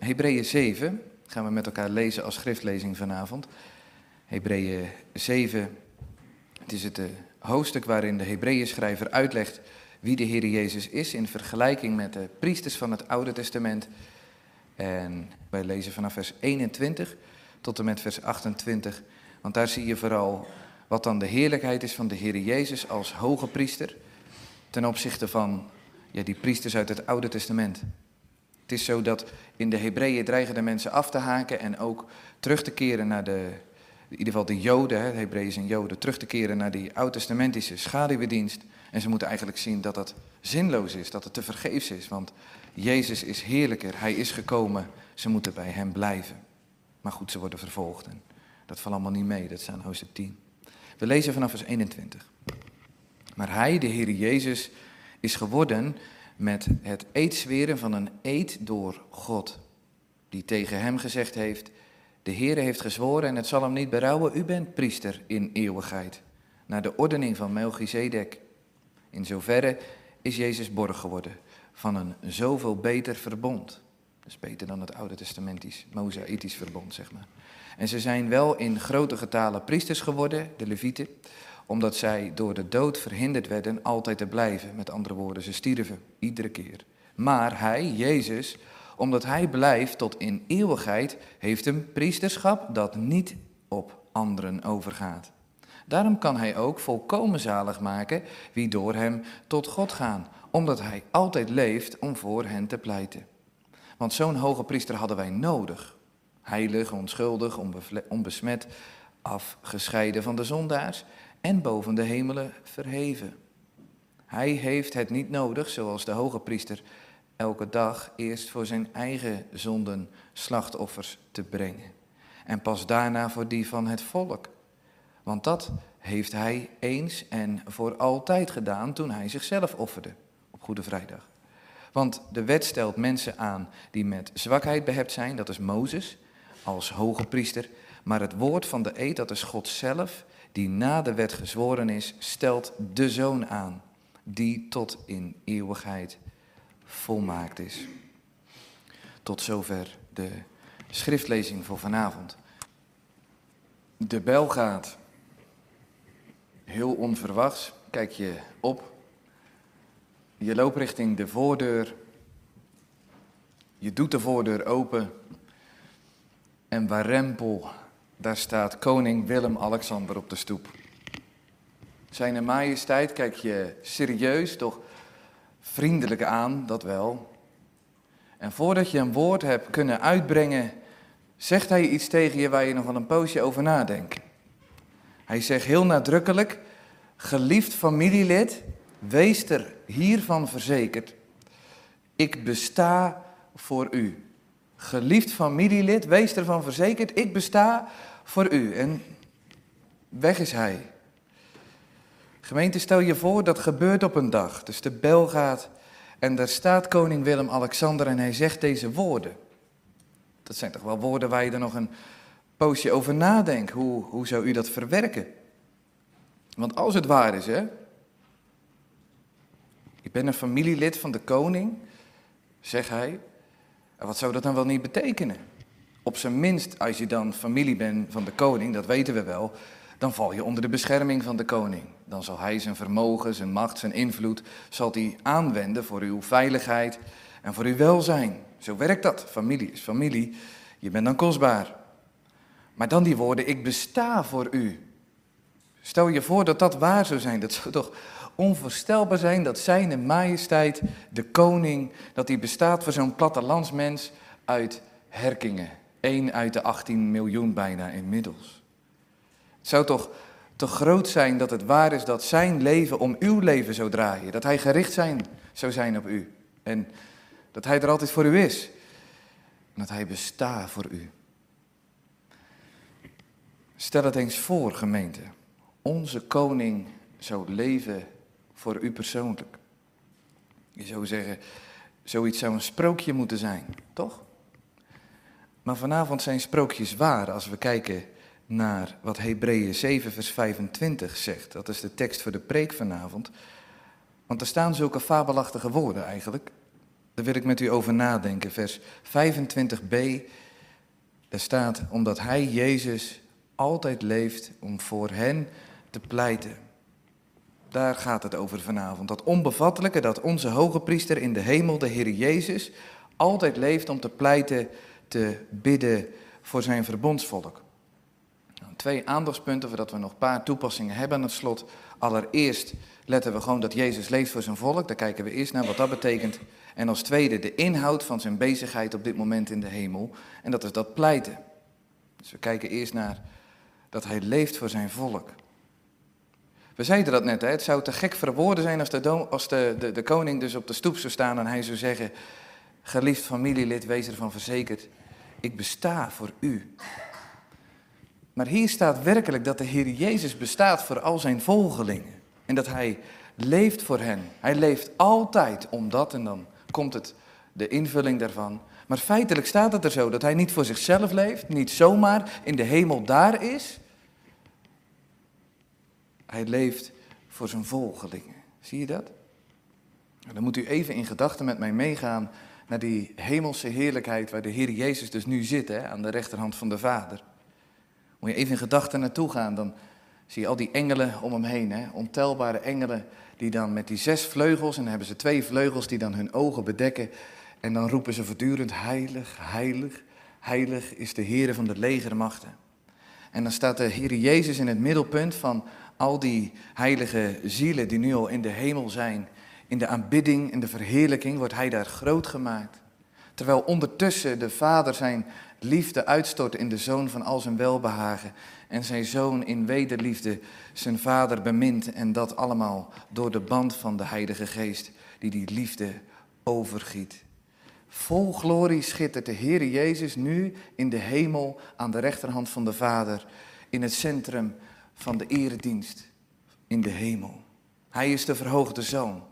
Hebreeën 7 gaan we met elkaar lezen als schriftlezing vanavond. Hebreeën 7, het is het eh, hoofdstuk waarin de Hebreeën schrijver uitlegt wie de Heer Jezus is in vergelijking met de priesters van het Oude Testament. En wij lezen vanaf vers 21 tot en met vers 28, want daar zie je vooral wat dan de heerlijkheid is van de Heer Jezus als hoge priester ten opzichte van ja, die priesters uit het Oude Testament. Het is zo dat in de Hebreeën dreigen de mensen af te haken en ook terug te keren naar de, in ieder geval de Joden, hè, Hebreeën en Joden, terug te keren naar die oud-testamentische schaduwdienst. En ze moeten eigenlijk zien dat dat zinloos is, dat het te vergeefs is, want Jezus is heerlijker, hij is gekomen, ze moeten bij hem blijven. Maar goed, ze worden vervolgd en dat valt allemaal niet mee, dat staat in hoofdstuk 10. We lezen vanaf vers 21. Maar hij, de Heer Jezus, is geworden met het eetzweren van een eed door God, die tegen hem gezegd heeft, de Heere heeft gezworen en het zal hem niet berouwen, u bent priester in eeuwigheid, naar de ordening van Melchizedek. In zoverre is Jezus borg geworden van een zoveel beter verbond. Dus beter dan het Oude Testamentisch, Mosaïtisch verbond, zeg maar. En ze zijn wel in grote getalen priesters geworden, de Levieten, omdat zij door de dood verhinderd werden altijd te blijven. Met andere woorden, ze stierven iedere keer. Maar hij, Jezus, omdat hij blijft tot in eeuwigheid, heeft een priesterschap dat niet op anderen overgaat. Daarom kan hij ook volkomen zalig maken wie door hem tot God gaan, omdat hij altijd leeft om voor hen te pleiten. Want zo'n hoge priester hadden wij nodig. Heilig, onschuldig, onbesmet, afgescheiden van de zondaars en boven de hemelen verheven. Hij heeft het niet nodig, zoals de hoge priester, elke dag eerst voor zijn eigen zonden slachtoffers te brengen. En pas daarna voor die van het volk. Want dat heeft hij eens en voor altijd gedaan toen hij zichzelf offerde op Goede Vrijdag. Want de wet stelt mensen aan die met zwakheid behept zijn, dat is Mozes als hoge priester. Maar het woord van de eed, dat is God zelf, die na de wet gezworen is, stelt de zoon aan, die tot in eeuwigheid volmaakt is. Tot zover de schriftlezing voor vanavond. De bel gaat. Heel onverwachts kijk je op. Je loopt richting de voordeur. Je doet de voordeur open. En warempel, daar staat koning Willem-Alexander op de stoep. Zijn majesteit kijk je serieus, toch vriendelijk aan, dat wel. En voordat je een woord hebt kunnen uitbrengen, zegt hij iets tegen je waar je nog wel een poosje over nadenkt. Hij zegt heel nadrukkelijk, geliefd familielid, wees er hiervan verzekerd, ik besta voor u. Geliefd familielid, wees ervan verzekerd, ik besta voor u. En weg is hij. Gemeente, stel je voor, dat gebeurt op een dag. Dus de bel gaat en daar staat koning Willem-Alexander en hij zegt deze woorden. Dat zijn toch wel woorden waar je er nog een poosje over nadenkt. Hoe, hoe zou u dat verwerken? Want als het waar is, hè. Ik ben een familielid van de koning, zegt hij. En wat zou dat dan wel niet betekenen? Op zijn minst, als je dan familie bent van de koning, dat weten we wel, dan val je onder de bescherming van de koning. Dan zal hij zijn vermogen, zijn macht, zijn invloed, zal hij aanwenden voor uw veiligheid en voor uw welzijn. Zo werkt dat. Familie is familie. Je bent dan kostbaar. Maar dan die woorden, ik besta voor u. Stel je voor dat dat waar zou zijn. Dat zou toch onvoorstelbaar zijn dat zijn majesteit, de koning, dat hij bestaat voor zo'n plattelandsmens uit Herkingen. Eén uit de 18 miljoen bijna inmiddels. Het zou toch te groot zijn dat het waar is dat zijn leven om uw leven zou draaien. Dat hij gericht zijn, zou zijn op u. En dat hij er altijd voor u is. En dat hij bestaat voor u. Stel het eens voor, gemeente. Onze koning zou leven voor u persoonlijk. Je zou zeggen, zoiets zou een sprookje moeten zijn, toch? Maar vanavond zijn sprookjes waar als we kijken naar wat Hebreeën 7 vers 25 zegt. Dat is de tekst voor de preek vanavond. Want er staan zulke fabelachtige woorden eigenlijk. Daar wil ik met u over nadenken. Vers 25b, daar staat, omdat hij, Jezus, altijd leeft om voor hen te pleiten. Daar gaat het over vanavond. Dat onbevattelijke dat onze hoge priester in de hemel, de Heer Jezus, altijd leeft om te pleiten, te bidden voor zijn verbondsvolk. Nou, twee aandachtspunten, voordat we nog een paar toepassingen hebben aan het slot. Allereerst letten we gewoon dat Jezus leeft voor zijn volk. Daar kijken we eerst naar wat dat betekent. En als tweede de inhoud van zijn bezigheid op dit moment in de hemel. En dat is dat pleiten. Dus we kijken eerst naar dat hij leeft voor zijn volk. We zeiden dat net, hè? het zou te gek voor woorden zijn als, de, als de, de, de koning dus op de stoep zou staan en hij zou zeggen, geliefd familielid, wees ervan verzekerd, ik besta voor u. Maar hier staat werkelijk dat de Heer Jezus bestaat voor al zijn volgelingen. En dat hij leeft voor hen. Hij leeft altijd omdat, en dan komt het, de invulling daarvan. Maar feitelijk staat het er zo dat hij niet voor zichzelf leeft, niet zomaar in de hemel daar is. Hij leeft voor zijn volgelingen. Zie je dat? Dan moet u even in gedachten met mij meegaan naar die hemelse heerlijkheid waar de Heer Jezus dus nu zit, hè, aan de rechterhand van de Vader. Moet je even in gedachten naartoe gaan, dan zie je al die engelen om hem heen, hè, ontelbare engelen die dan met die zes vleugels, en dan hebben ze twee vleugels die dan hun ogen bedekken, en dan roepen ze voortdurend, heilig, heilig, heilig is de Heer van de legermachten. En dan staat de Heer Jezus in het middelpunt van al die heilige zielen die nu al in de hemel zijn. In de aanbidding en de verheerlijking wordt hij daar groot gemaakt. Terwijl ondertussen de Vader zijn liefde uitstort in de Zoon van al zijn welbehagen. En zijn Zoon in wederliefde zijn Vader bemint. En dat allemaal door de band van de Heilige Geest die die liefde overgiet. Vol glorie schittert de Heer Jezus nu in de hemel aan de rechterhand van de Vader. In het centrum van de eredienst in de hemel. Hij is de verhoogde zoon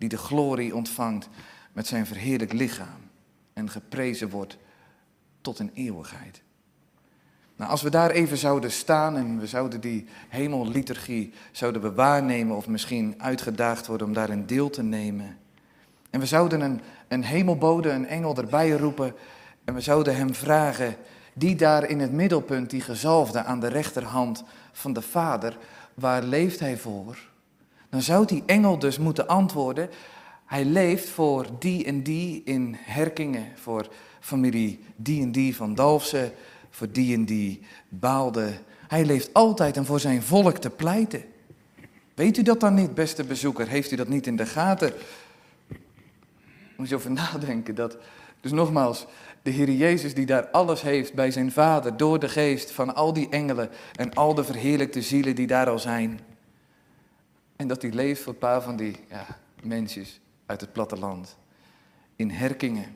die de glorie ontvangt met zijn verheerlijk lichaam en geprezen wordt tot een eeuwigheid. Nou, als we daar even zouden staan en we zouden die hemelliturgie zouden we waarnemen of misschien uitgedaagd worden om daarin deel te nemen. En we zouden een, een hemelbode, een engel erbij roepen en we zouden hem vragen, die daar in het middelpunt, die gezalfde aan de rechterhand van de Vader, waar leeft hij voor? Dan zou die engel dus moeten antwoorden, hij leeft voor die en die in Herkingen, voor familie die en die van Dalfsen, voor die en die Baalde. Hij leeft altijd om voor zijn volk te pleiten. Weet u dat dan niet, beste bezoeker? Heeft u dat niet in de gaten? Moet je over nadenken. Dat, dus nogmaals, de Heer Jezus die daar alles heeft bij zijn Vader, door de geest van al die engelen en al de verheerlijkte zielen die daar al zijn. En dat hij leeft voor een paar van die ja, mensjes uit het platteland. In herkingen.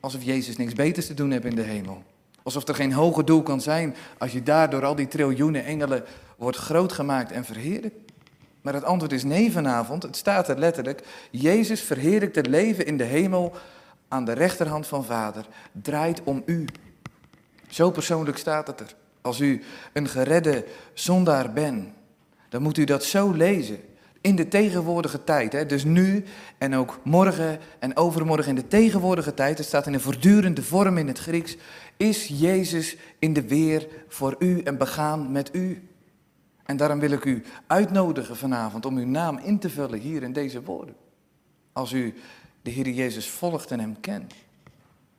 Alsof Jezus niks beters te doen heeft in de hemel. Alsof er geen hoger doel kan zijn als je daar door al die triljoenen engelen wordt grootgemaakt en verheerlijkt. Maar het antwoord is nee vanavond. Het staat er letterlijk. Jezus verheerlijkt het leven in de hemel aan de rechterhand van Vader draait om u. Zo persoonlijk staat het er. Als u een geredde zondaar bent, dan moet u dat zo lezen. In de tegenwoordige tijd, hè? dus nu en ook morgen en overmorgen in de tegenwoordige tijd, het staat in een voortdurende vorm in het Grieks, is Jezus in de weer voor u en begaan met u. En daarom wil ik u uitnodigen vanavond om uw naam in te vullen hier in deze woorden. Als u de Heer Jezus volgt en hem kent.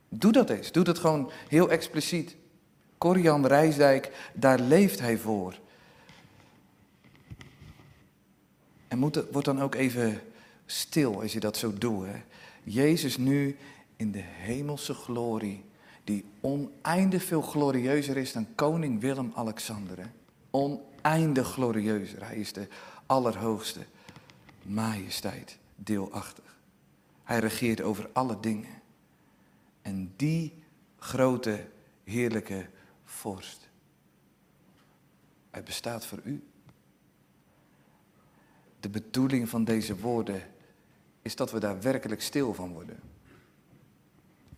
Doe dat eens. Doe dat gewoon heel expliciet. Corian Rijsdijk, daar leeft hij voor. En moet, word dan ook even stil als je dat zo doet. Jezus nu in de hemelse glorie, die oneindig veel glorieuzer is dan koning Willem-Alexander. Oneindig glorieuzer. Hij is de allerhoogste majesteit, deelachtig. Hij regeert over alle dingen. En die grote, heerlijke vorst, hij bestaat voor u. De bedoeling van deze woorden is dat we daar werkelijk stil van worden.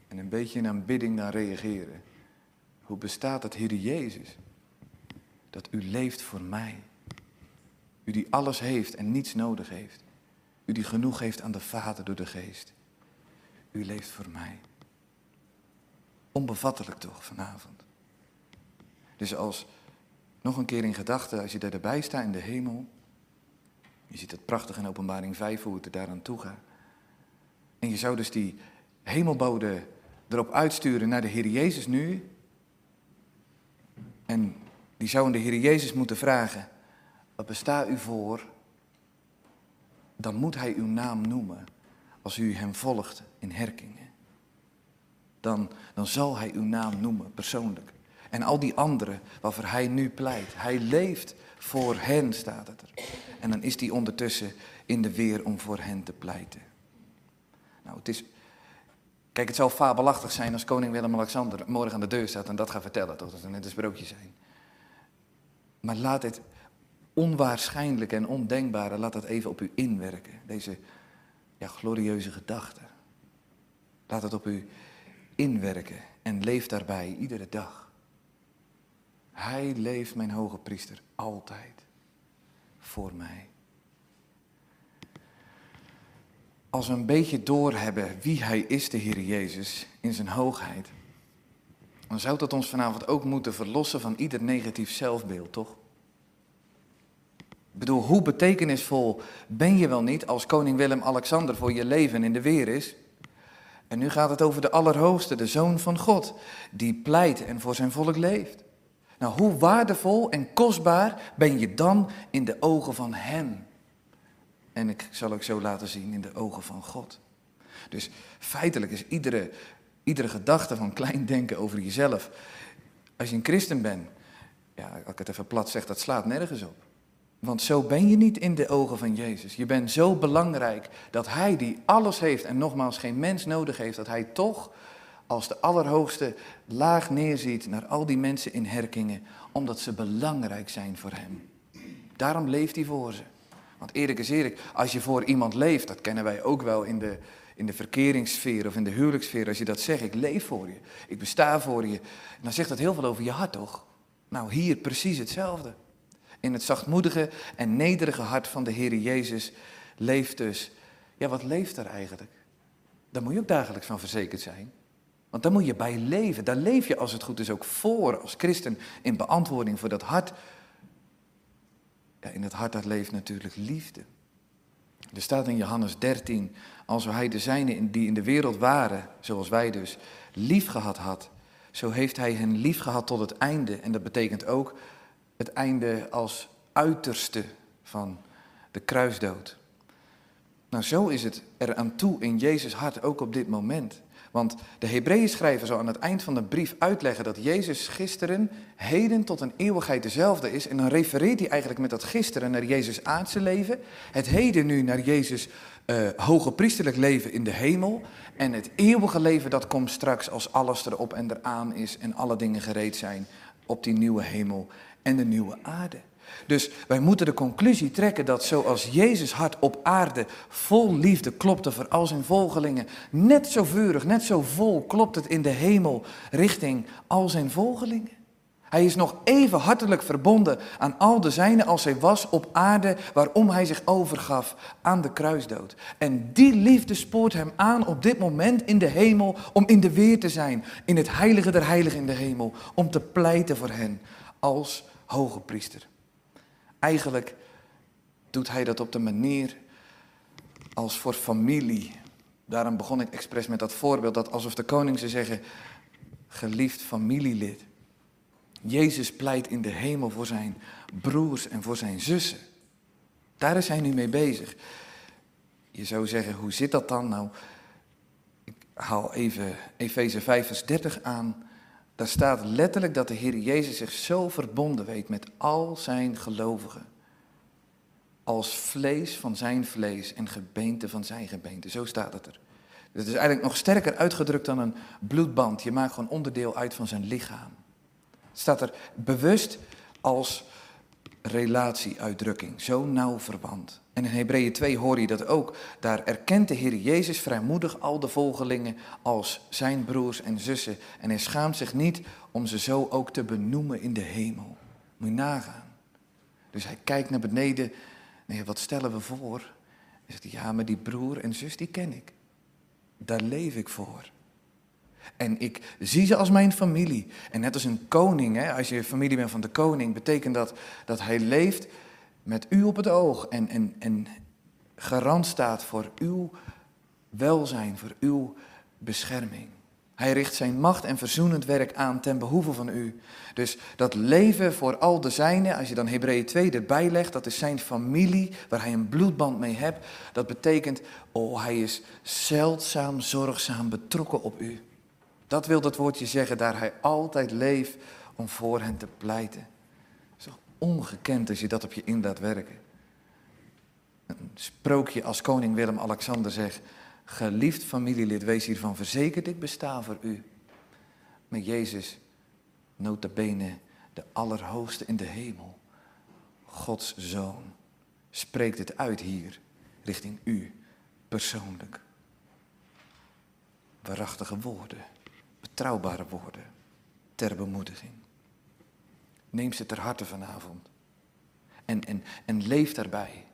En een beetje in aanbidding naar reageren. Hoe bestaat het, Heer Jezus? Dat u leeft voor mij. U die alles heeft en niets nodig heeft. U die genoeg heeft aan de Vader door de Geest. u leeft voor mij. Onbevattelijk toch vanavond. Dus als, nog een keer in gedachten, als je daar erbij staat in de hemel. Je ziet het prachtig in openbaring 5 hoe het er daaraan toe gaat. En je zou dus die hemelbode erop uitsturen naar de Heer Jezus nu. En die zou de Heer Jezus moeten vragen, wat bestaat u voor? Dan moet hij uw naam noemen als u hem volgt in herkingen. Dan, dan zal hij uw naam noemen, persoonlijk. En al die anderen waarvoor hij nu pleit. Hij leeft voor hen, staat het er. En dan is hij ondertussen in de weer om voor hen te pleiten. Nou, het is, Kijk, het zou fabelachtig zijn als koning Willem-Alexander morgen aan de deur staat en dat gaat vertellen? Dat zou net een sprookje zijn. Maar laat het onwaarschijnlijke en ondenkbare, laat dat even op u inwerken. Deze ja, glorieuze gedachte. Laat het op u inwerken en leef daarbij iedere dag. Hij leeft, mijn hoge priester, altijd voor mij. als we een beetje doorhebben wie Hij is, de Heer Jezus, in zijn hoogheid, dan zou dat ons vanavond ook moeten verlossen van ieder negatief zelfbeeld, toch? Ik bedoel, hoe betekenisvol ben je wel niet als koning Willem-Alexander voor je leven in de weer is? En nu gaat het over de Allerhoogste, de Zoon van God, die pleit en voor zijn volk leeft. Nou, hoe waardevol en kostbaar ben je dan in de ogen van Hem? En ik zal ook zo laten zien in de ogen van God. Dus feitelijk is iedere, iedere gedachte van klein denken over jezelf. Als je een christen bent, ja, als ik het even plat zeg, dat slaat nergens op. Want zo ben je niet in de ogen van Jezus. Je bent zo belangrijk dat Hij die alles heeft en nogmaals geen mens nodig heeft, dat Hij toch als de Allerhoogste laag neerziet naar al die mensen in herkingen, omdat ze belangrijk zijn voor Hem. Daarom leeft Hij voor ze. Want eerlijk is eerlijk, als je voor iemand leeft, dat kennen wij ook wel in de, in de verkeringssfeer of in de huwelijkssfeer, als je dat zegt, ik leef voor je, ik besta voor je, dan zegt dat heel veel over je hart, toch? Nou, hier precies hetzelfde. In het zachtmoedige en nederige hart van de Heer Jezus leeft dus, ja, wat leeft er eigenlijk? Daar moet je ook dagelijks van verzekerd zijn. Want daar moet je bij leven. Daar leef je als het goed is ook voor als christen in beantwoording voor dat hart in het hart dat leeft natuurlijk liefde. Er staat in Johannes 13, als hij de zijnen die in de wereld waren, zoals wij dus, lief gehad had, zo heeft hij hen lief gehad tot het einde. En dat betekent ook het einde als uiterste van de kruisdood. Nou, zo is het er aan toe in Jezus hart, ook op dit moment. Want de Hebreeën schrijver zal aan het eind van de brief uitleggen dat Jezus gisteren, heden tot een eeuwigheid dezelfde is. En dan refereert hij eigenlijk met dat gisteren naar Jezus aardse leven, het heden nu naar Jezus uh, hoge priesterlijk leven in de hemel. En het eeuwige leven dat komt straks als alles erop en eraan is en alle dingen gereed zijn op die nieuwe hemel en de nieuwe aarde. Dus wij moeten de conclusie trekken dat zoals Jezus hart op aarde vol liefde klopte voor al zijn volgelingen, net zo vurig, net zo vol klopt het in de hemel richting al zijn volgelingen. Hij is nog even hartelijk verbonden aan al de zijnen als hij was op aarde waarom hij zich overgaf aan de kruisdood. En die liefde spoort hem aan op dit moment in de hemel om in de weer te zijn, in het heilige der heiligen in de hemel, om te pleiten voor hen als hoge priester. Eigenlijk doet hij dat op de manier als voor familie. Daarom begon ik expres met dat voorbeeld dat alsof de koning zou zeggen, geliefd familielid. Jezus pleit in de hemel voor zijn broers en voor zijn zussen. Daar is hij nu mee bezig. Je zou zeggen, hoe zit dat dan? Nou, ik haal even Efeze 5 vers 30 aan. Daar staat letterlijk dat de Heer Jezus zich zo verbonden weet met al zijn gelovigen. Als vlees van zijn vlees en gebeente van zijn gebeente. Zo staat het er. Het is eigenlijk nog sterker uitgedrukt dan een bloedband. Je maakt gewoon onderdeel uit van zijn lichaam. Het staat er bewust als relatieuitdrukking. Zo nauw verwant. En in Hebreeën 2 hoor je dat ook. Daar erkent de Heer Jezus vrijmoedig al de volgelingen als zijn broers en zussen. En hij schaamt zich niet om ze zo ook te benoemen in de hemel. Moet je nagaan. Dus hij kijkt naar beneden. Nee, wat stellen we voor? Hij zegt, ja, maar die broer en zus, die ken ik. daar leef ik voor. En ik zie ze als mijn familie. En net als een koning, hè, als je familie bent van de koning, betekent dat dat hij leeft met u op het oog en, en, en garant staat voor uw welzijn, voor uw bescherming. Hij richt zijn macht en verzoenend werk aan ten behoeve van u. Dus dat leven voor al de zijnen, als je dan Hebreeën 2 erbij legt, dat is zijn familie waar hij een bloedband mee hebt. Dat betekent, oh hij is zeldzaam, zorgzaam betrokken op u. Dat wil dat woordje zeggen, daar hij altijd leeft om voor hen te pleiten. Ongekend als je dat op je in laat werken. Een sprookje als koning Willem-Alexander zegt, geliefd familielid, wees hiervan verzekerd, ik besta voor u. Met Jezus, nota bene, de Allerhoogste in de hemel, Gods Zoon, spreekt het uit hier, richting u, persoonlijk. Waarachtige woorden betrouwbare woorden ter bemoediging. Neem ze ter harte vanavond. En, en, en leef daarbij.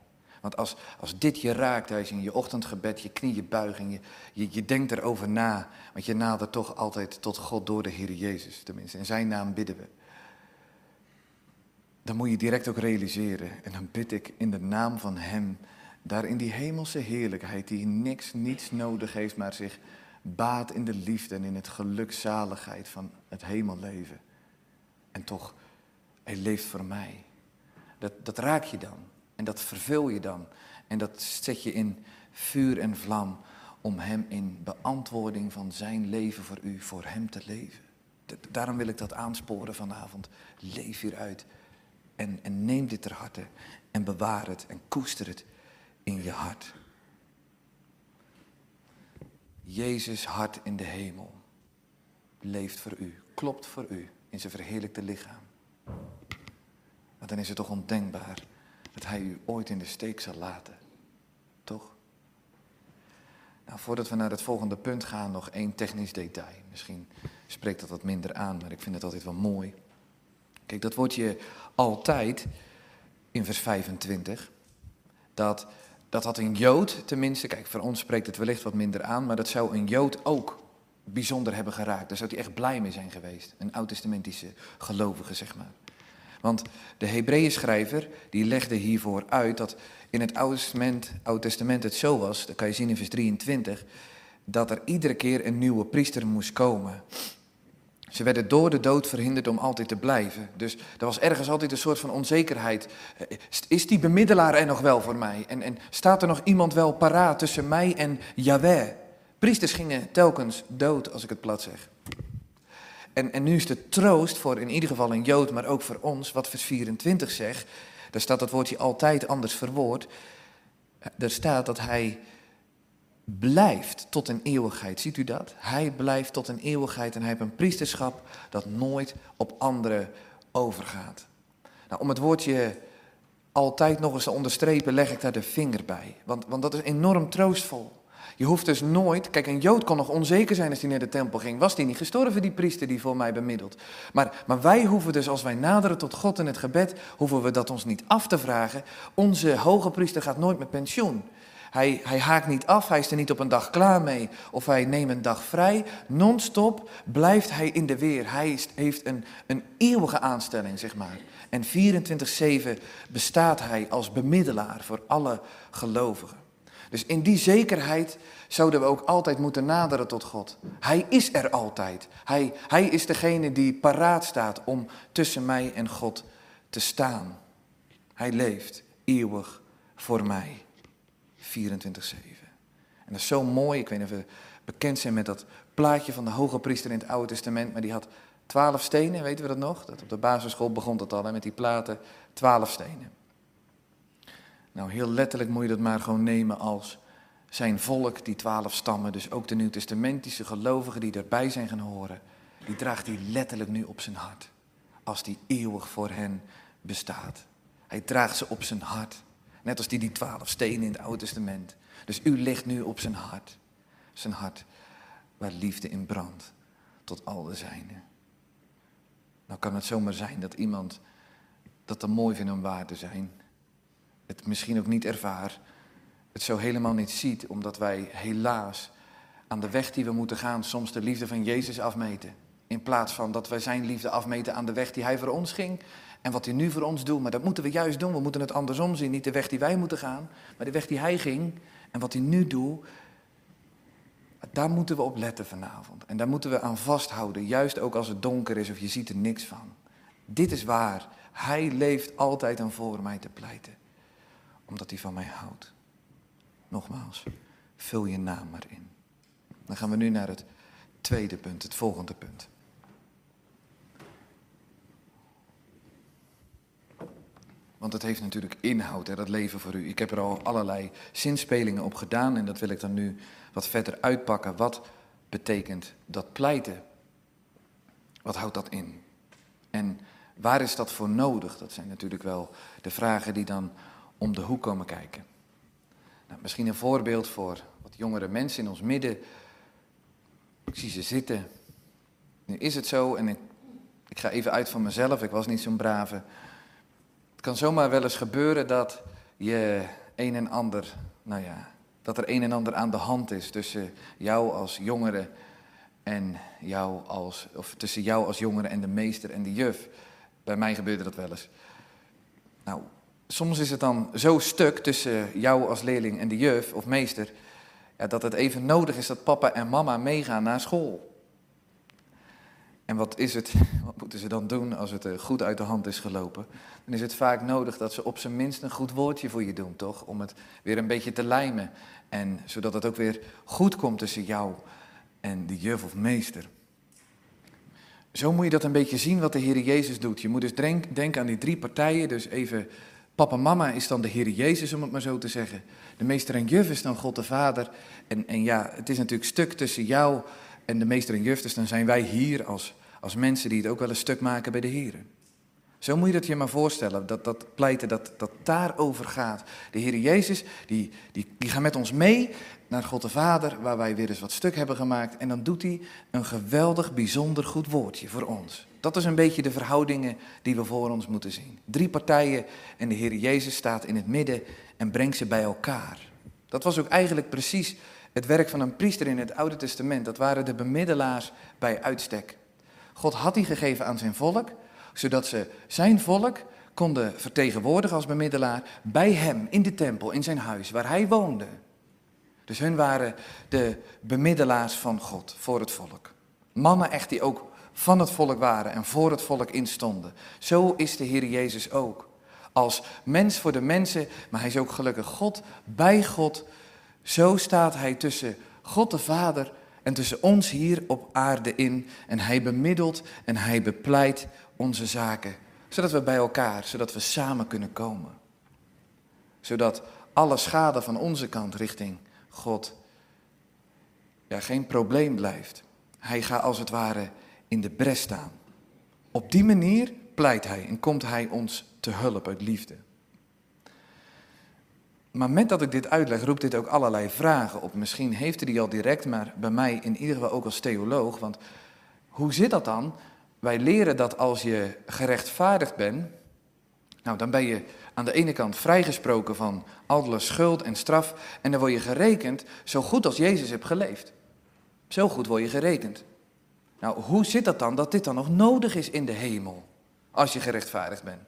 Want als, als dit je raakt, als je in je ochtendgebed je knieën je, je, je denkt erover na, want je nadert toch altijd tot God door de Heer Jezus, tenminste. In zijn naam bidden we. Dan moet je direct ook realiseren. En dan bid ik in de naam van Hem, daar in die hemelse heerlijkheid, die niks, niets nodig heeft, maar zich baat in de liefde en in het gelukzaligheid van het hemelleven. En toch, hij leeft voor mij. Dat, dat raak je dan. En dat vervul je dan. En dat zet je in vuur en vlam om hem in beantwoording van zijn leven voor u, voor hem te leven. Daarom wil ik dat aansporen vanavond. Leef hieruit. En, en neem dit ter harte. En bewaar het en koester het in je hart. Jezus hart in de hemel leeft voor u, klopt voor u in zijn verheerlijkte lichaam. Maar dan is het toch ondenkbaar dat hij u ooit in de steek zal laten. Toch? Nou, voordat we naar het volgende punt gaan, nog één technisch detail. Misschien spreekt dat wat minder aan, maar ik vind het altijd wel mooi. Kijk, dat woordje altijd in vers 25, dat dat had een Jood tenminste, kijk, voor ons spreekt het wellicht wat minder aan, maar dat zou een Jood ook bijzonder hebben geraakt. Daar zou hij echt blij mee zijn geweest. Een oud-testamentische gelovige, zeg maar. Want de Hebreeën schrijver die legde hiervoor uit dat in het Oude Testament, Oude Testament het zo was, dat kan je zien in vers 23, dat er iedere keer een nieuwe priester moest komen. Ze werden door de dood verhinderd om altijd te blijven. Dus er was ergens altijd een soort van onzekerheid. Is die bemiddelaar er nog wel voor mij? En, en staat er nog iemand wel paraat tussen mij en Yahweh? Priesters gingen telkens dood, als ik het plat zeg. En, en nu is de troost voor in ieder geval een Jood, maar ook voor ons, wat vers 24 zegt. Daar staat dat woordje altijd anders verwoord. Er staat dat hij blijft tot een eeuwigheid. Ziet u dat? Hij blijft tot een eeuwigheid en hij heeft een priesterschap dat nooit op anderen overgaat. Nou, om het woordje altijd nog eens te onderstrepen, leg ik daar de vinger bij. Want, want dat is enorm troostvol. Je hoeft dus nooit, kijk, een Jood kon nog onzeker zijn als hij naar de tempel ging. Was die niet gestorven, die priester die voor mij bemiddelt? Maar, maar wij hoeven dus, als wij naderen tot God in het gebed, hoeven we dat ons niet af te vragen. Onze hoge priester gaat nooit met pensioen. Hij, hij haakt niet af, hij is er niet op een dag klaar mee of hij neemt een dag vrij. Non-stop blijft hij in de weer. Hij heeft een, een eeuwige aanstelling, zeg maar. En 24-7 bestaat hij als bemiddelaar voor alle gelovigen. Dus in die zekerheid zouden we ook altijd moeten naderen tot God. Hij is er altijd. Hij, hij is degene die paraat staat om tussen mij en God te staan. Hij leeft eeuwig voor mij. 24-7. En dat is zo mooi. Ik weet niet of we bekend zijn met dat plaatje van de hoge priester in het Oude Testament. Maar die had twaalf stenen, weten we dat nog? Dat op de basisschool begon dat al, met die platen. Twaalf stenen. Nou, heel letterlijk moet je dat maar gewoon nemen als zijn volk, die twaalf stammen. Dus ook de Nieuw-Testamentische gelovigen die erbij zijn gaan horen. Die draagt hij letterlijk nu op zijn hart. Als die eeuwig voor hen bestaat. Hij draagt ze op zijn hart. Net als die, die twaalf stenen in het Oude Testament. Dus u ligt nu op zijn hart. Zijn hart waar liefde in brandt tot al de zijnen. Nou kan het zomaar zijn dat iemand dat te mooi vindt om waar te zijn. Het misschien ook niet ervaar. Het zo helemaal niet ziet, omdat wij helaas aan de weg die we moeten gaan soms de liefde van Jezus afmeten. In plaats van dat wij zijn liefde afmeten aan de weg die hij voor ons ging en wat hij nu voor ons doet. Maar dat moeten we juist doen. We moeten het andersom zien. Niet de weg die wij moeten gaan, maar de weg die hij ging en wat hij nu doet. Daar moeten we op letten vanavond. En daar moeten we aan vasthouden, juist ook als het donker is of je ziet er niks van. Dit is waar. Hij leeft altijd om voor mij te pleiten, omdat hij van mij houdt. Nogmaals, vul je naam maar in. Dan gaan we nu naar het tweede punt, het volgende punt. Want het heeft natuurlijk inhoud, hè, dat leven voor u. Ik heb er al allerlei zinspelingen op gedaan en dat wil ik dan nu wat verder uitpakken. Wat betekent dat pleiten? Wat houdt dat in? En waar is dat voor nodig? Dat zijn natuurlijk wel de vragen die dan om de hoek komen kijken. Nou, misschien een voorbeeld voor wat jongere mensen in ons midden. Ik zie ze zitten. Nu is het zo, en ik, ik ga even uit van mezelf, ik was niet zo'n brave kan zomaar wel eens gebeuren dat je een en ander, nou ja, dat er een en ander aan de hand is tussen jou als jongere en jou als, of tussen jou als jongere en de meester en de juf. Bij mij gebeurde dat wel eens. Nou, soms is het dan zo stuk tussen jou als leerling en de juf of meester, ja, dat het even nodig is dat papa en mama meegaan naar school. En wat is het, wat moeten ze dan doen als het goed uit de hand is gelopen? Dan is het vaak nodig dat ze op zijn minst een goed woordje voor je doen, toch? Om het weer een beetje te lijmen. En zodat het ook weer goed komt tussen jou en de juf of meester. Zo moet je dat een beetje zien wat de Heer Jezus doet. Je moet dus denken aan die drie partijen. Dus even, papa mama is dan de Heer Jezus, om het maar zo te zeggen. De meester en juf is dan God de Vader. En, en ja, het is natuurlijk stuk tussen jou en de meester en juf. Dus dan zijn wij hier als, als mensen die het ook wel een stuk maken bij de Heer. Zo moet je dat je maar voorstellen, dat, dat pleiten dat, dat daarover gaat. De Heer Jezus, die, die, die gaat met ons mee naar God de Vader, waar wij weer eens wat stuk hebben gemaakt. En dan doet hij een geweldig, bijzonder goed woordje voor ons. Dat is een beetje de verhoudingen die we voor ons moeten zien. Drie partijen en de Heer Jezus staat in het midden en brengt ze bij elkaar. Dat was ook eigenlijk precies het werk van een priester in het Oude Testament. Dat waren de bemiddelaars bij uitstek. God had die gegeven aan zijn volk, zodat ze zijn volk konden vertegenwoordigen als bemiddelaar bij hem in de tempel, in zijn huis, waar hij woonde. Dus hun waren de bemiddelaars van God voor het volk. Mannen echt die ook van het volk waren en voor het volk instonden. Zo is de Heer Jezus ook. Als mens voor de mensen, maar hij is ook gelukkig God bij God. Zo staat hij tussen God de Vader en tussen ons hier op aarde in. En hij bemiddelt en hij bepleit onze zaken. Zodat we bij elkaar, zodat we samen kunnen komen. Zodat alle schade van onze kant richting God ja, geen probleem blijft. Hij gaat als het ware in de bres staan. Op die manier pleit hij en komt hij ons te hulp uit liefde. Maar met dat ik dit uitleg, roept dit ook allerlei vragen op. Misschien heeft hij die al direct, maar bij mij in ieder geval ook als theoloog. Want hoe zit dat dan wij leren dat als je gerechtvaardigd bent, nou dan ben je aan de ene kant vrijgesproken van alle schuld en straf en dan word je gerekend zo goed als Jezus hebt geleefd. Zo goed word je gerekend. Nou, hoe zit dat dan dat dit dan nog nodig is in de hemel als je gerechtvaardigd bent?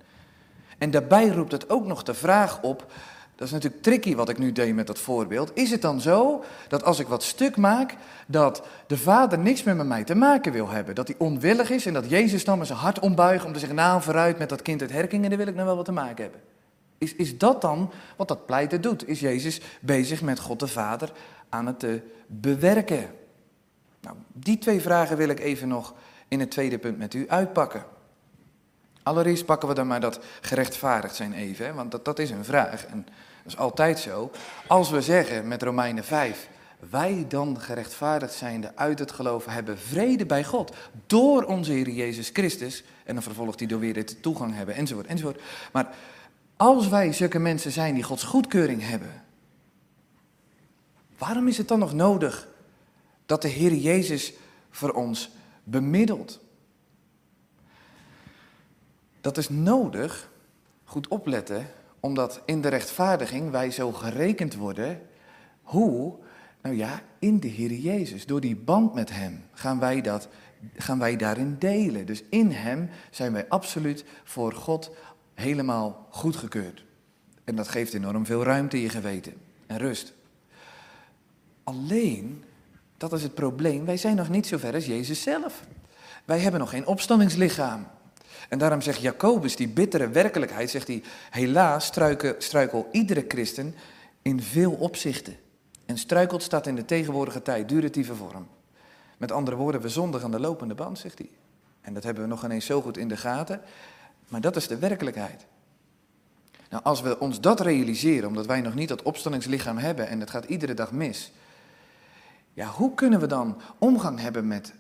En daarbij roept het ook nog de vraag op, dat is natuurlijk tricky wat ik nu deed met dat voorbeeld. Is het dan zo dat als ik wat stuk maak, dat de vader niks meer met mij te maken wil hebben? Dat hij onwillig is en dat Jezus dan met zijn hart ombuigt om te zeggen, nou vooruit met dat kind uit herking en daar wil ik nou wel wat te maken hebben. Is, is dat dan wat dat pleiten doet? Is Jezus bezig met God de Vader aan het te bewerken? Nou, die twee vragen wil ik even nog in het tweede punt met u uitpakken. Allereerst pakken we dan maar dat gerechtvaardigd zijn even, hè, want dat, dat is een vraag en dat is altijd zo. Als we zeggen met Romeinen 5, wij dan gerechtvaardigd zijnde uit het geloof hebben vrede bij God door onze Heer Jezus Christus, en dan vervolgt hij door weer dit toegang hebben, enzovoort, enzovoort. Maar als wij zulke mensen zijn die Gods goedkeuring hebben, waarom is het dan nog nodig dat de Heer Jezus voor ons bemiddelt? Dat is nodig, goed opletten, omdat in de rechtvaardiging wij zo gerekend worden hoe Nou ja, in de Heer Jezus. Door die band met Hem gaan wij, dat, gaan wij daarin delen. Dus in Hem zijn wij absoluut voor God helemaal goedgekeurd. En dat geeft enorm veel ruimte in je geweten en rust. Alleen, dat is het probleem, wij zijn nog niet zo ver als Jezus zelf. Wij hebben nog geen opstandingslichaam. En daarom zegt Jacobus, die bittere werkelijkheid, zegt hij, helaas struikel, iedere christen in veel opzichten. En struikelt staat in de tegenwoordige tijd duratieve vorm. Met andere woorden, we zondigen aan de lopende band, zegt hij. En dat hebben we nog ineens zo goed in de gaten. Maar dat is de werkelijkheid. Nou, als we ons dat realiseren, omdat wij nog niet dat opstandingslichaam hebben en het gaat iedere dag mis. Ja, hoe kunnen we dan omgang hebben met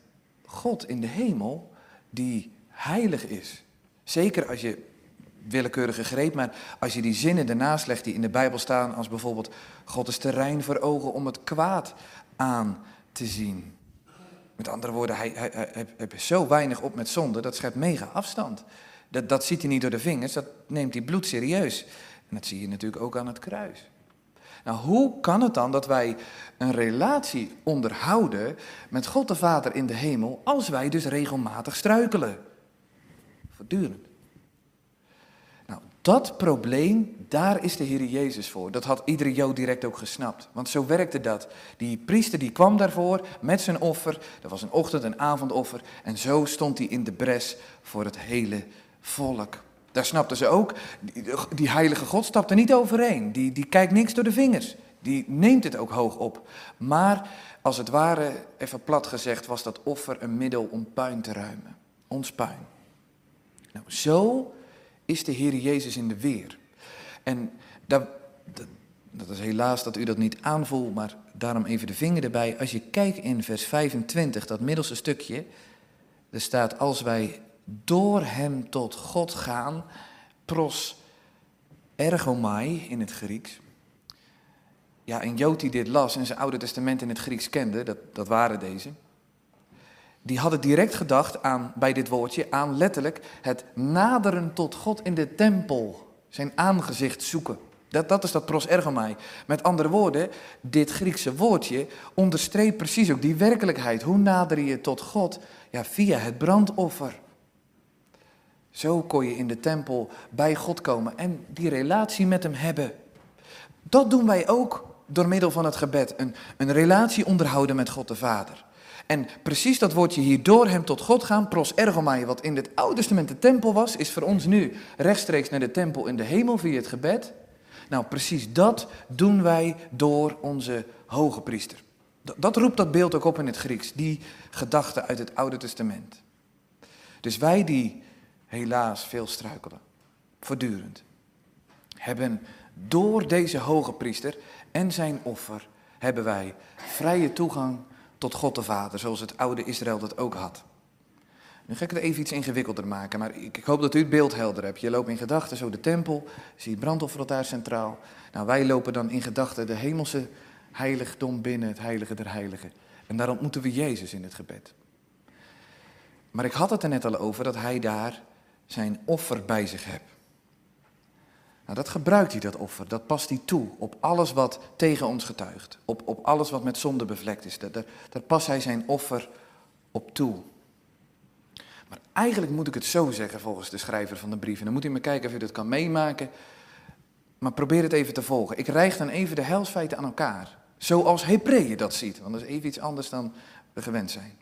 God in de hemel die heilig is? Zeker als je willekeurige greep, maar als je die zinnen ernaast legt die in de Bijbel staan, als bijvoorbeeld God is terrein voor ogen om het kwaad aan te zien. Met andere woorden, hij, is zo weinig op met zonde, dat schept mega afstand. Dat, dat ziet hij niet door de vingers, dat neemt hij bloed serieus. En dat zie je natuurlijk ook aan het kruis. Nou, hoe kan het dan dat wij een relatie onderhouden met God de Vader in de hemel, als wij dus regelmatig struikelen? Voortdurend. Nou, dat probleem, daar is de Heer Jezus voor. Dat had iedere Jood direct ook gesnapt. Want zo werkte dat. Die priester die kwam daarvoor met zijn offer. Dat was een ochtend- en avondoffer. En zo stond hij in de bres voor het hele volk. Daar snapten ze ook, die, heilige God stapt er niet overheen. Die, die kijkt niks door de vingers. Die neemt het ook hoog op. Maar als het ware, even plat gezegd, was dat offer een middel om puin te ruimen. Ons puin. Nou, zo is de Heer Jezus in de weer. En dat, dat, dat is helaas dat u dat niet aanvoelt, maar daarom even de vinger erbij. Als je kijkt in vers 25, dat middelste stukje, er staat als wij door hem tot God gaan, pros ergomai in het Grieks. Ja, een Jood die dit las en zijn Oude Testament in het Grieks kende, dat, dat waren deze, die hadden direct gedacht aan, bij dit woordje, aan letterlijk het naderen tot God in de tempel, zijn aangezicht zoeken. Dat, dat is dat pros ergomai. Met andere woorden, dit Griekse woordje onderstreept precies ook die werkelijkheid. Hoe nader je tot God? Ja, via het brandoffer. Zo kon je in de tempel bij God komen en die relatie met hem hebben. Dat doen wij ook door middel van het gebed. Een, een relatie onderhouden met God de Vader. En precies dat woordje hier door hem tot God gaan, pros ergomai, wat in het Oude Testament de tempel was, is voor ons nu rechtstreeks naar de tempel in de hemel via het gebed. Nou, precies dat doen wij door onze hoge priester. Dat, roept dat beeld ook op in het Grieks, die gedachte uit het Oude Testament. Dus wij die helaas veel struikelen, voortdurend, hebben door deze hoge priester en zijn offer, hebben wij vrije toegang tot God de Vader, zoals het oude Israël dat ook had. Nu ga ik het even iets ingewikkelder maken, maar ik, hoop dat u het beeld helder hebt. Je loopt in gedachten zo de tempel, zie het brandofferaltaar centraal. Nou, wij lopen dan in gedachten de hemelse heiligdom binnen, het heilige der heiligen. En daar ontmoeten we Jezus in het gebed. Maar ik had het er net al over dat hij daar zijn offer bij zich hebt. Nou, dat gebruikt hij, dat offer. Dat past hij toe op alles wat tegen ons getuigt. Op, op alles wat met zonde bevlekt is. Daar, daar, daar past hij zijn offer op toe. Maar eigenlijk moet ik het zo zeggen volgens de schrijver van de brief. En dan moet u me kijken of u dat kan meemaken. Maar probeer het even te volgen. Ik rijg dan even de helsfeiten aan elkaar. Zoals Hebreeën dat ziet. Want dat is even iets anders dan we gewend zijn.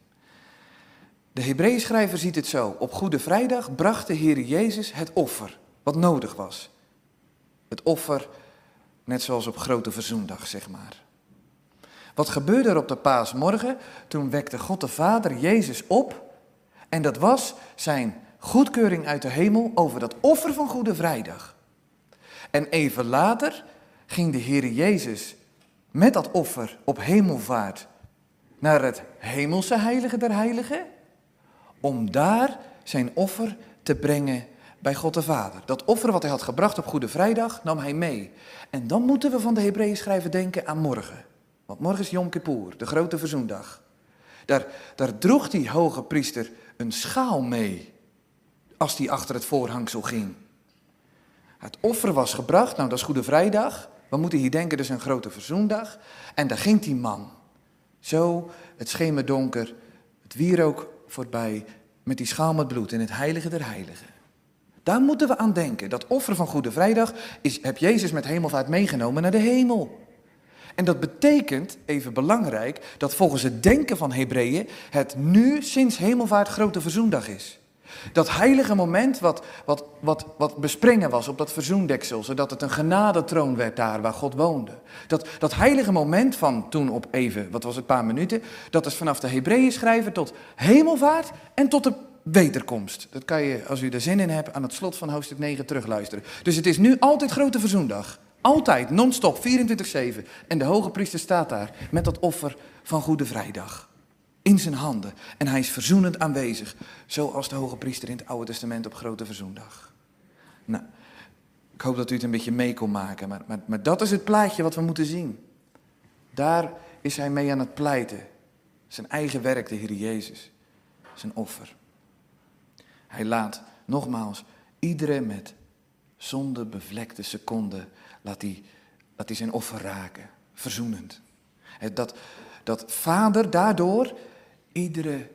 De Hebreeënschrijver ziet het zo. Op Goede Vrijdag bracht de Heer Jezus het offer wat nodig was. Het offer, net zoals op Grote Verzoendag, zeg maar. Wat gebeurde er op de paasmorgen? Toen wekte God de Vader Jezus op. En dat was zijn goedkeuring uit de hemel over dat offer van Goede Vrijdag. En even later ging de Heer Jezus met dat offer op hemelvaart naar het hemelse heilige der heiligen om daar zijn offer te brengen bij God de Vader. Dat offer wat hij had gebracht op Goede Vrijdag nam hij mee. En dan moeten we van de Hebreeën schrijven denken aan morgen. Want morgen is Yom Kippur, de grote verzoendag. Daar, daar droeg die hoge priester een schaal mee als hij achter het voorhangsel ging. Het offer was gebracht, nou dat is Goede Vrijdag, We moeten hier denken, dus een grote verzoendag. En daar ging die man. Zo, het schemerdonker, het wierook voorbij, met die schaal met bloed in het heilige der heiligen. Daar moeten we aan denken. Dat offer van Goede Vrijdag is, heb Jezus met hemelvaart meegenomen naar de hemel. En dat betekent, even belangrijk, dat volgens het denken van Hebreeën het nu sinds hemelvaart grote verzoendag is. Dat heilige moment wat, wat, wat, wat bespringen was op dat verzoendeksel, zodat het een genadetroon werd daar waar God woonde. Dat, dat heilige moment van toen op even, wat was het, paar minuten, dat is vanaf de Hebreeën schrijver tot hemelvaart en tot de wederkomst. Dat kan je, als u er zin in hebt, aan het slot van hoofdstuk 9 terugluisteren. Dus het is nu altijd grote verzoendag. Altijd, non-stop, 24-7. En de hoge priester staat daar met dat offer van Goede Vrijdag. In zijn handen. En hij is verzoenend aanwezig. Zoals de hoge priester in het Oude Testament op Grote Verzoendag. Nou, ik hoop dat u het een beetje mee kon maken. Maar, maar, dat is het plaatje wat we moeten zien. Daar is hij mee aan het pleiten. Zijn eigen werk, de Heer Jezus. Zijn offer. Hij laat nogmaals iedere met zonde bevlekte seconde, laat hij, laat hij zijn offer raken, verzoenend. Dat, dat vader daardoor iedere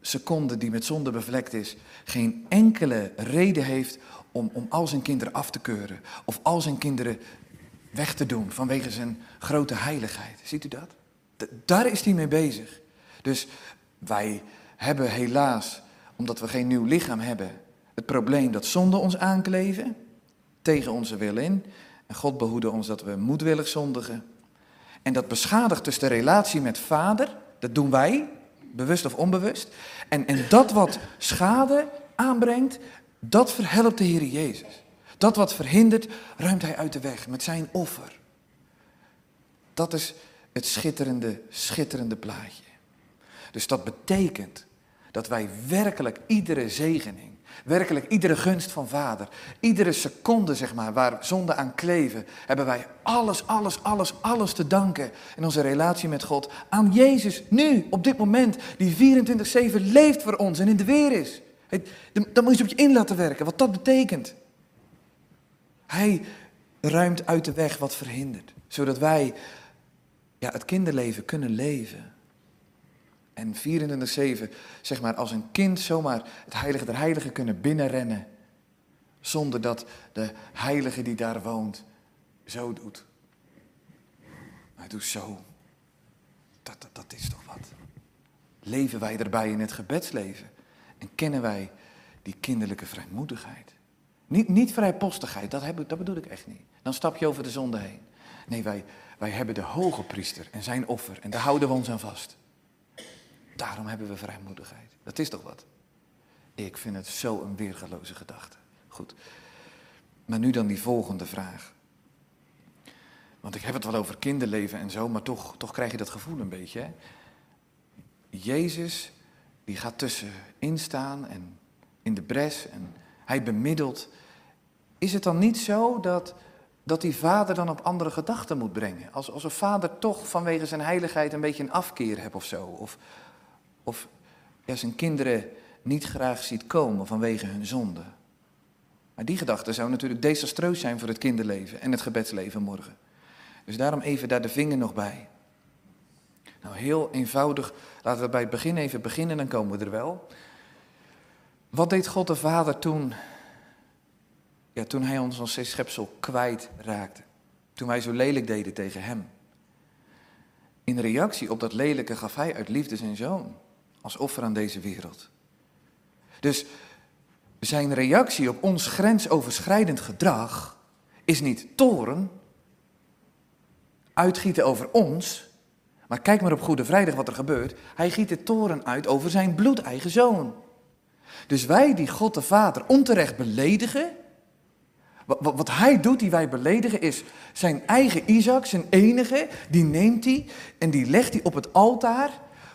seconde die met zonde bevlekt is, geen enkele reden heeft om, om al zijn kinderen af te keuren of al zijn kinderen weg te doen vanwege zijn grote heiligheid. Ziet u dat? daar is hij mee bezig. Dus wij hebben helaas omdat we geen nieuw lichaam hebben, het probleem dat zonde ons aankleven, tegen onze wil in. En God behoede ons dat we moedwillig zondigen. En dat beschadigt dus de relatie met vader, dat doen wij, bewust of onbewust. En, en dat wat schade aanbrengt, dat verhelpt de Heer Jezus. Dat wat verhindert, ruimt Hij uit de weg met zijn offer. Dat is het schitterende, schitterende plaatje. Dus dat betekent dat wij werkelijk iedere zegening, werkelijk iedere gunst van Vader, iedere seconde zeg maar, waar zonde aan kleven, hebben wij alles, alles, alles, alles te danken in onze relatie met God aan Jezus nu, op dit moment, die 24-7 leeft voor ons en in de weer is. Dan moet je op je in laten werken, wat dat betekent. Hij ruimt uit de weg wat verhindert, zodat wij ja, het kinderleven kunnen leven. En 24-7, zeg maar, als een kind zomaar het heilige der heiligen kunnen binnenrennen. Zonder dat de heilige die daar woont zo doet. Hij doet zo. Dat, dat, is toch wat. Leven wij erbij in het gebedsleven? En kennen wij die kinderlijke vrijmoedigheid? Niet, niet vrijpostigheid, dat, heb, dat bedoel ik echt niet. Dan stap je over de zonde heen. Nee, wij, wij hebben de hoge priester en zijn offer en daar houden we ons aan vast. Daarom hebben we vrijmoedigheid. Dat is toch wat? Ik vind het zo een weergaloze gedachte. Goed. Maar nu dan die volgende vraag. Want ik heb het wel over kinderleven en zo, maar toch, toch krijg je dat gevoel een beetje. Hè? Jezus, die gaat tussenin staan en in de bres en hij bemiddelt. Is het dan niet zo dat, dat die vader dan op andere gedachten moet brengen? Als, als een vader toch vanwege zijn heiligheid een beetje een afkeer hebt of zo? Of, of ja, zijn kinderen niet graag ziet komen vanwege hun zonde. Maar die gedachte zou natuurlijk desastreus zijn voor het kinderleven en het gebedsleven morgen. Dus daarom even daar de vinger nog bij. Nou, heel eenvoudig, laten we bij het begin even beginnen, dan komen we er wel. Wat deed God de Vader toen, ja, toen hij ons als schepsel kwijt raakte? Toen wij zo lelijk deden tegen hem. In reactie op dat lelijke gaf hij uit liefde zijn zoon als offer aan deze wereld. Dus zijn reactie op ons grensoverschrijdend gedrag is niet toren, uitgieten over ons, maar kijk maar op Goede Vrijdag wat er gebeurt. Hij giet de toren uit over zijn bloedeigen zoon. Dus wij die God de Vader onterecht beledigen, wat, hij doet, die wij beledigen, is zijn eigen Isaac, zijn enige, die neemt hij en die legt hij op het altaar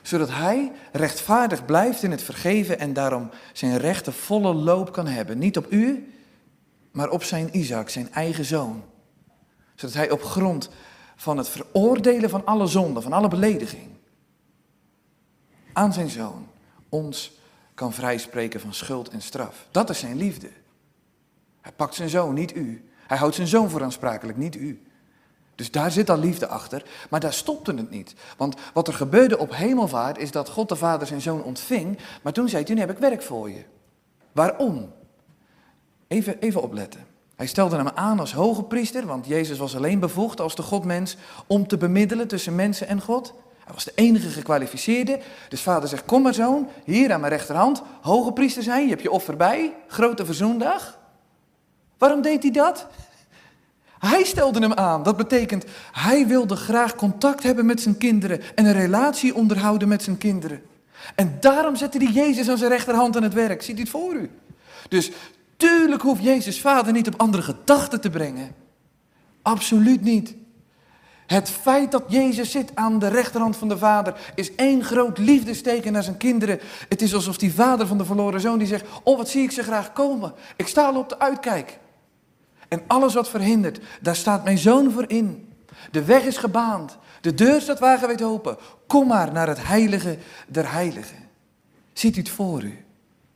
zodat hij rechtvaardig blijft in het vergeven en daarom zijn rechten volle loop kan hebben. Niet op u, maar op zijn Isaac, zijn eigen zoon. Zodat hij op grond van het veroordelen van alle zonde, van alle belediging, aan zijn zoon ons kan vrijspreken van schuld en straf. Dat is zijn liefde. Hij pakt zijn zoon, niet u. Hij houdt zijn zoon voor aansprakelijk, niet u. Dus daar zit al liefde achter, maar daar stopte het niet. Want wat er gebeurde op hemelvaart is dat God de Vader zijn zoon ontving, maar toen zei hij, nu heb ik werk voor je. Waarom? Even, even opletten. Hij stelde hem aan als hoge priester, want Jezus was alleen bevoegd als de Godmens om te bemiddelen tussen mensen en God. Hij was de enige gekwalificeerde. Dus vader zegt, kom maar zoon, hier aan mijn rechterhand, hoge priester zijn, je hebt je offer bij, grote verzoendag. Waarom deed hij dat? Hij stelde hem aan. Dat betekent, hij wilde graag contact hebben met zijn kinderen en een relatie onderhouden met zijn kinderen. En daarom zette hij Jezus aan zijn rechterhand aan het werk. Ziet u het voor u? Dus tuurlijk hoeft Jezus vader niet op andere gedachten te brengen. Absoluut niet. Het feit dat Jezus zit aan de rechterhand van de Vader is één groot liefdesteken naar zijn kinderen. Het is alsof die vader van de verloren zoon die zegt, oh wat zie ik ze graag komen. Ik sta al op de uitkijk. En alles wat verhindert, daar staat mijn zoon voor in. De weg is gebaand. De deur staat wagenwijd open. Kom maar naar het heilige der heiligen. Ziet u het voor u?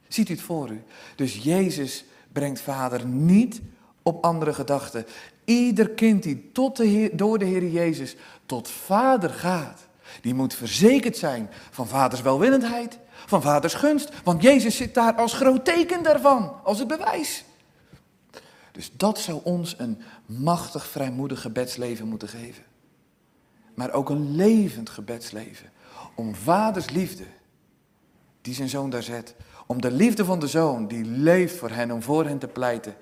Ziet u het voor u? Dus Jezus brengt Vader niet op andere gedachten. Ieder kind die tot de Heer, door de Heer Jezus tot Vader gaat, die moet verzekerd zijn van Vaders welwillendheid, van Vaders gunst. Want Jezus zit daar als groot teken daarvan, als het bewijs. Dus dat zou ons een machtig, vrijmoedig gebedsleven moeten geven. Maar ook een levend gebedsleven. Om vaders liefde, die zijn zoon daar zet. Om de liefde van de zoon, die leeft voor hen, om voor hen te pleiten.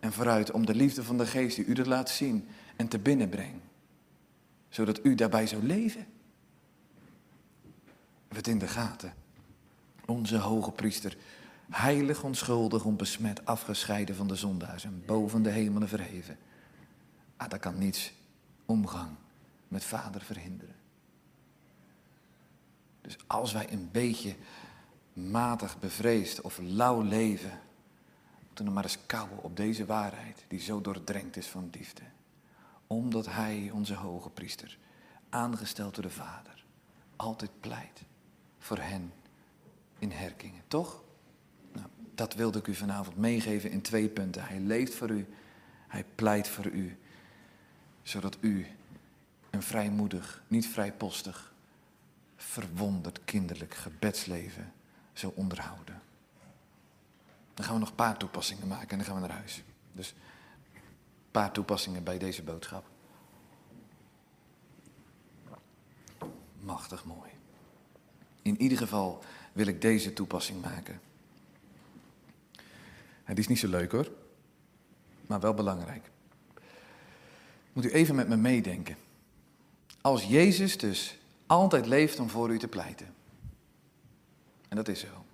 En vooruit om de liefde van de geest, die u dat laat zien en te binnenbrengt. Zodat u daarbij zou leven. Het in de gaten. Onze hoge priester heilig, onschuldig, onbesmet, afgescheiden van de zondaars en boven de hemelen verheven. Ah, dat kan niets omgang met vader verhinderen. Dus als wij een beetje matig bevreesd of lauw leven, moeten we maar eens kouwen op deze waarheid die zo doordrenkt is van liefde. Omdat hij, onze hoge priester, aangesteld door de Vader, altijd pleit voor hen in herkingen. Toch? Dat wilde ik u vanavond meegeven in twee punten. Hij leeft voor u, hij pleit voor u, zodat u een vrijmoedig, niet vrijpostig, verwonderd kinderlijk gebedsleven zou onderhouden. Dan gaan we nog een paar toepassingen maken en dan gaan we naar huis. Dus een paar toepassingen bij deze boodschap. Machtig mooi. In ieder geval wil ik deze toepassing maken. Het is niet zo leuk hoor, maar wel belangrijk. Moet u even met me meedenken. Als Jezus dus altijd leeft om voor u te pleiten. En dat is zo.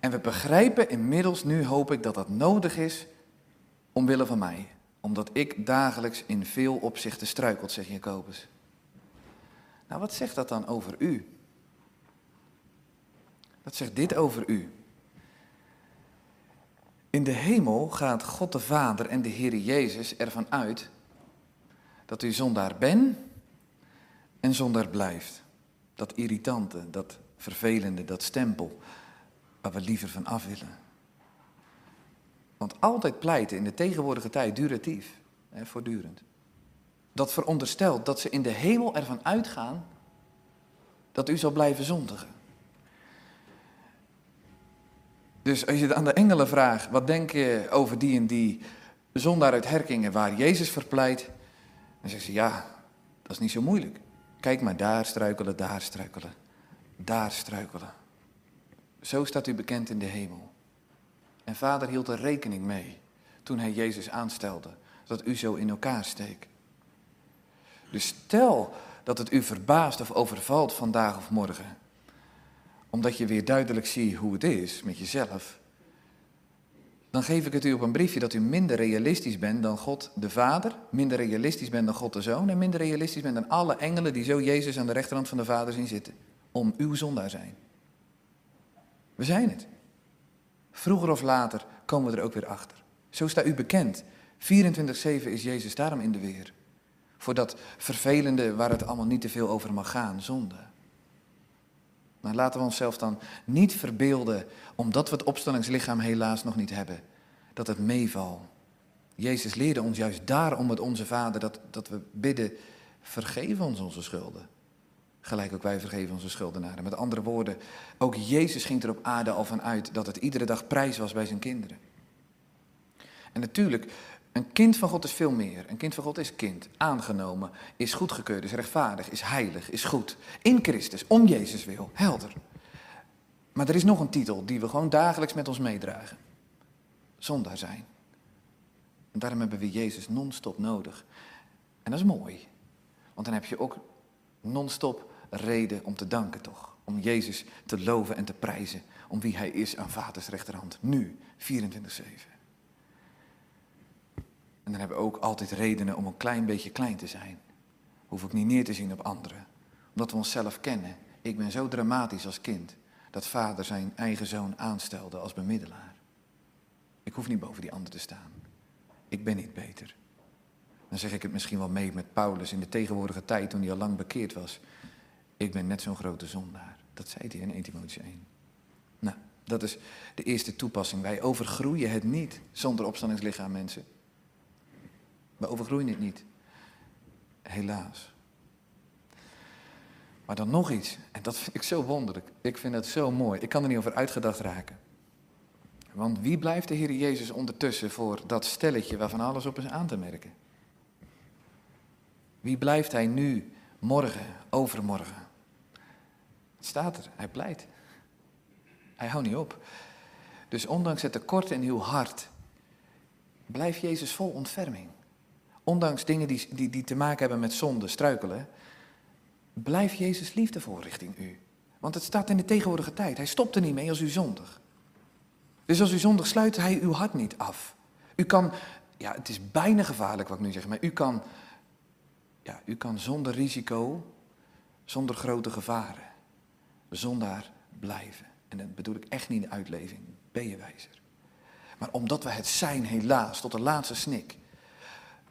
En we begrijpen inmiddels, nu hoop ik, dat dat nodig is omwille van mij. Omdat ik dagelijks in veel opzichten struikelt, zegt Jacobus. Nou, wat zegt dat dan over u? Wat zegt dit over u? In de hemel gaat God de Vader en de Heer Jezus ervan uit dat u zondaar bent en zondaar blijft. Dat irritante, dat vervelende, dat stempel waar we liever van af willen. Want altijd pleiten in de tegenwoordige tijd duratief, hè, voortdurend. Dat veronderstelt dat ze in de hemel ervan uitgaan dat u zal blijven zondigen. Dus als je aan de engelen vraagt, wat denk je over die en die zondaar uit Herkingen waar Jezus verpleit? Dan zeggen ze, ja, dat is niet zo moeilijk. Kijk maar, daar struikelen, daar struikelen, daar struikelen. Zo staat u bekend in de hemel. En vader hield er rekening mee toen hij Jezus aanstelde, dat u zo in elkaar steekt. Dus stel dat het u verbaast of overvalt vandaag of morgen omdat je weer duidelijk ziet hoe het is met jezelf, dan geef ik het u op een briefje dat u minder realistisch bent dan God de Vader, minder realistisch bent dan God de Zoon en minder realistisch bent dan alle engelen die zo Jezus aan de rechterhand van de Vader zien zitten, om uw zondaar zijn. We zijn het. Vroeger of later komen we er ook weer achter. Zo staat u bekend. 24-7 is Jezus daarom in de weer. Voor dat vervelende waar het allemaal niet te veel over mag gaan, zonde. Maar laten we onszelf dan niet verbeelden, omdat we het opstandingslichaam helaas nog niet hebben, dat het meevalt. Jezus leerde ons juist daarom met onze Vader dat, dat we bidden, vergeef ons onze schulden. Gelijk ook wij vergeven onze schuldenaren. Met andere woorden, ook Jezus ging er op aarde al van uit dat het iedere dag prijs was bij zijn kinderen. En natuurlijk, een kind van God is veel meer. Een kind van God is kind, aangenomen, is goedgekeurd, is rechtvaardig, is heilig, is goed. In Christus, om Jezus wil, helder. Maar er is nog een titel die we gewoon dagelijks met ons meedragen. Zondaar zijn. En daarom hebben we Jezus non-stop nodig. En dat is mooi. Want dan heb je ook non-stop reden om te danken, toch? Om Jezus te loven en te prijzen. Om wie Hij is aan Vaders rechterhand. Nu, 24-7. En dan hebben we ook altijd redenen om een klein beetje klein te zijn. Hoef ik niet neer te zien op anderen. Omdat we onszelf kennen. Ik ben zo dramatisch als kind dat vader zijn eigen zoon aanstelde als bemiddelaar. Ik hoef niet boven die ander te staan. Ik ben niet beter. Dan zeg ik het misschien wel mee met Paulus in de tegenwoordige tijd toen hij al lang bekeerd was. Ik ben net zo'n grote zondaar. Dat zei hij in 1 Timotheüs 1. Nou, dat is de eerste toepassing. Wij overgroeien het niet zonder opstandingslichaam, mensen. We overgroeien het niet. Helaas. Maar dan nog iets, en dat vind ik zo wonderlijk. Ik vind het zo mooi. Ik kan er niet over uitgedacht raken. Want wie blijft de Heer Jezus ondertussen voor dat stelletje waarvan alles op is aan te merken? Wie blijft hij nu, morgen, overmorgen? Het staat er, hij pleit. Hij houdt niet op. Dus ondanks het tekort in uw hart, blijft Jezus vol ontferming. Ondanks dingen die, die, die te maken hebben met zonde, struikelen, blijf Jezus liefdevol richting u. Want het staat in de tegenwoordige tijd. Hij stopt er niet mee als u zondig. Dus als u zondig sluit hij uw hart niet af. U kan, ja, het is bijna gevaarlijk wat ik nu zeg, maar u kan, ja, u kan zonder risico, zonder grote gevaren, zondaar blijven. En dat bedoel ik echt niet de uitleving, ben je wijzer. Maar omdat we het zijn helaas tot de laatste snik,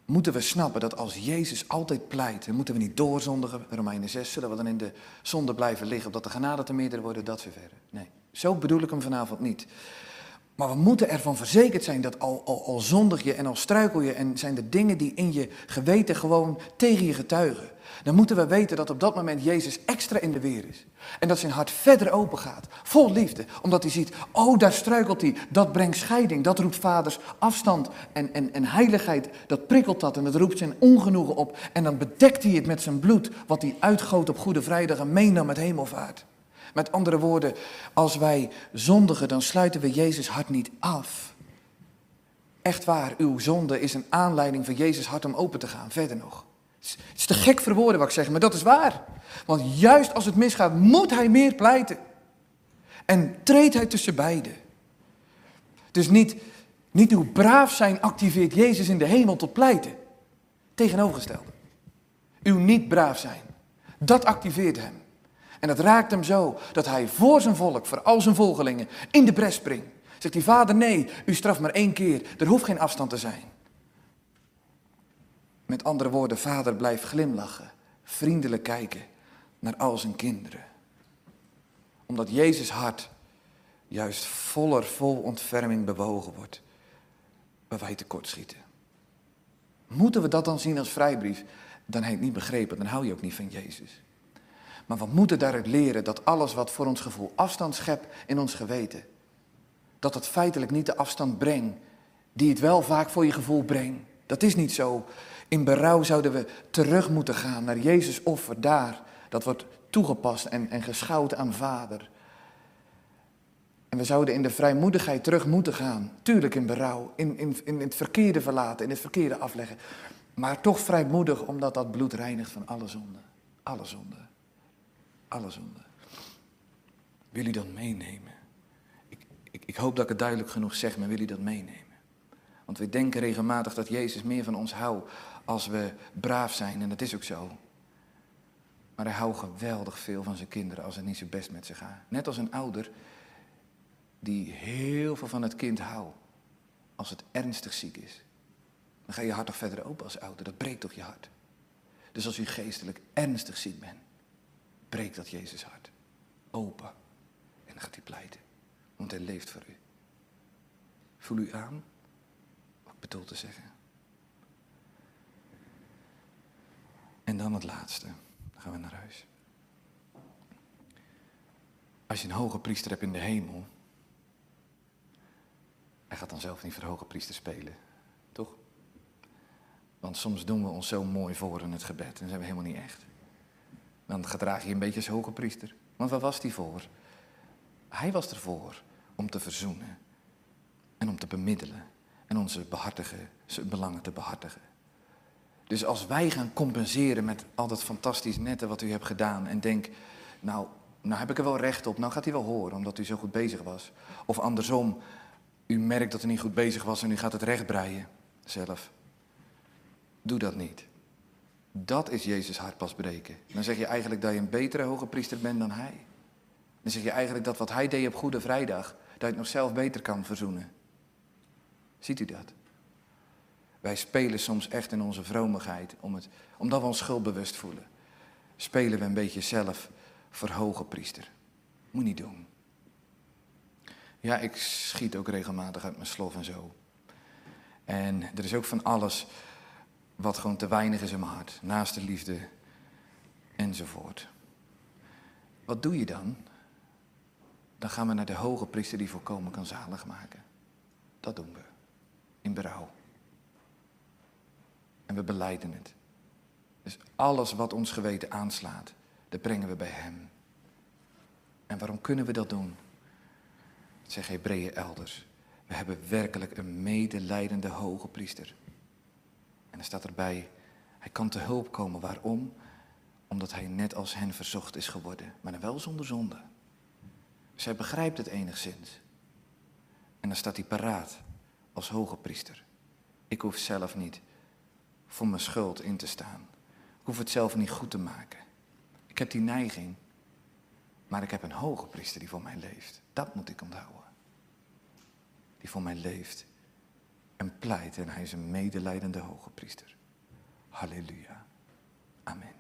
moeten we snappen dat als Jezus altijd pleit, dan moeten we niet doorzondigen. Romeinen 6, zullen we dan in de zonde blijven liggen, opdat de genade te meerdere worden, dat verder. Nee, zo bedoel ik hem vanavond niet. Maar we moeten ervan verzekerd zijn dat al, al, al zondig je en al struikel je en zijn er dingen die in je geweten gewoon tegen je getuigen. Dan moeten we weten dat op dat moment Jezus extra in de weer is. En dat zijn hart verder open gaat, vol liefde. Omdat hij ziet, oh daar struikelt hij, dat brengt scheiding, dat roept vaders afstand en, en, en heiligheid. Dat prikkelt dat en dat roept zijn ongenoegen op. En dan bedekt hij het met zijn bloed, wat hij uitgoot op Goede Vrijdag en meenam met hemelvaart. Met andere woorden, als wij zondigen, dan sluiten we Jezus hart niet af. Echt waar, uw zonde is een aanleiding voor Jezus hart om open te gaan, verder nog. Het is te gek voor woorden wat ik zeg, maar dat is waar. Want juist als het misgaat, moet hij meer pleiten. En treedt hij tussen beiden. Dus niet, niet uw braaf zijn activeert Jezus in de hemel tot pleiten. Tegenovergestelde. Uw niet braaf zijn, dat activeert hem. En dat raakt hem zo dat hij voor zijn volk, voor al zijn volgelingen, in de bres springt. Zegt hij, vader nee, u straft maar één keer, er hoeft geen afstand te zijn. Met andere woorden, vader blijft glimlachen, vriendelijk kijken naar al zijn kinderen. Omdat Jezus hart juist voller vol ontferming bewogen wordt, waar wij tekortschieten. Moeten we dat dan zien als vrijbrief? Dan heb je het niet begrepen, dan hou je ook niet van Jezus. Maar we moeten daaruit leren dat alles wat voor ons gevoel afstand schept in ons geweten, dat het feitelijk niet de afstand brengt die het wel vaak voor je gevoel brengt. Dat is niet zo. In berouw zouden we terug moeten gaan naar Jezus offer daar. Dat wordt toegepast en, en geschouwd aan Vader. En we zouden in de vrijmoedigheid terug moeten gaan. Tuurlijk in berouw, in, in, in het verkeerde verlaten, in het verkeerde afleggen. Maar toch vrijmoedig, omdat dat bloed reinigt van alle zonden. Alle zonden. Alle zonden. Wil u dat meenemen? Ik, ik, ik hoop dat ik het duidelijk genoeg zeg, maar wil u dat meenemen? Want we denken regelmatig dat Jezus meer van ons houdt als we braaf zijn. En dat is ook zo. Maar hij houdt geweldig veel van zijn kinderen als het niet zo best met ze gaat. Net als een ouder die heel veel van het kind houdt als het ernstig ziek is. Dan ga je hart toch verder open als ouder. Dat breekt toch je hart. Dus als u geestelijk ernstig ziek bent, breekt dat Jezus hart open en dan gaat hij pleiten, want hij leeft voor u. Voel u aan wat ik bedoel te zeggen. En dan het laatste. Dan gaan we naar huis. Als je een hoge priester hebt in de hemel, hij gaat dan zelf niet voor hoge priester spelen, toch? Want soms doen we ons zo mooi voor in het gebed en zijn we helemaal niet echt. Dan gedraag je een beetje als hoge priester. Want waar was hij voor? Hij was ervoor om te verzoenen en om te bemiddelen en onze behartigen, belangen te behartigen. Dus als wij gaan compenseren met al dat fantastisch nette wat u hebt gedaan en denk, nou, nou heb ik er wel recht op, nou gaat hij wel horen omdat u zo goed bezig was. Of andersom, u merkt dat u niet goed bezig was en u gaat het rechtbreien zelf. Doe dat niet. Dat is Jezus hart pas breken. Dan zeg je eigenlijk dat je een betere hoge priester bent dan hij. Dan zeg je eigenlijk dat wat hij deed op Goede Vrijdag, dat je het nog zelf beter kan verzoenen. Ziet u dat? Wij spelen soms echt in onze vromigheid, om het, omdat we ons schuldbewust voelen. Spelen we een beetje zelf voor hoge priester. Moet niet doen. Ja, ik schiet ook regelmatig uit mijn slof en zo. En er is ook van alles wat gewoon te weinig is in mijn hart. Naast de liefde enzovoort. Wat doe je dan? Dan gaan we naar de hoge priester die volkomen kan zalig maken. Dat doen we. In berouw. En we beleiden het. Dus alles wat ons geweten aanslaat, dat brengen we bij Hem. En waarom kunnen we dat doen? Dat zeggen Hebreeën elders. We hebben werkelijk een medelijdende hoge priester. En er staat erbij, hij kan te hulp komen. Waarom? Omdat hij net als hen verzocht is geworden, maar dan wel zonder zonde. Zij begrijpt het enigszins. En dan staat hij paraat als hoge priester. Ik hoef zelf niet voor mijn schuld in te staan. Ik hoef het zelf niet goed te maken. Ik heb die neiging, maar ik heb een hoge priester die voor mij leeft. Dat moet ik onthouden. Die voor mij leeft en pleit en hij is een medelijdende hoge priester. Halleluja. Amen.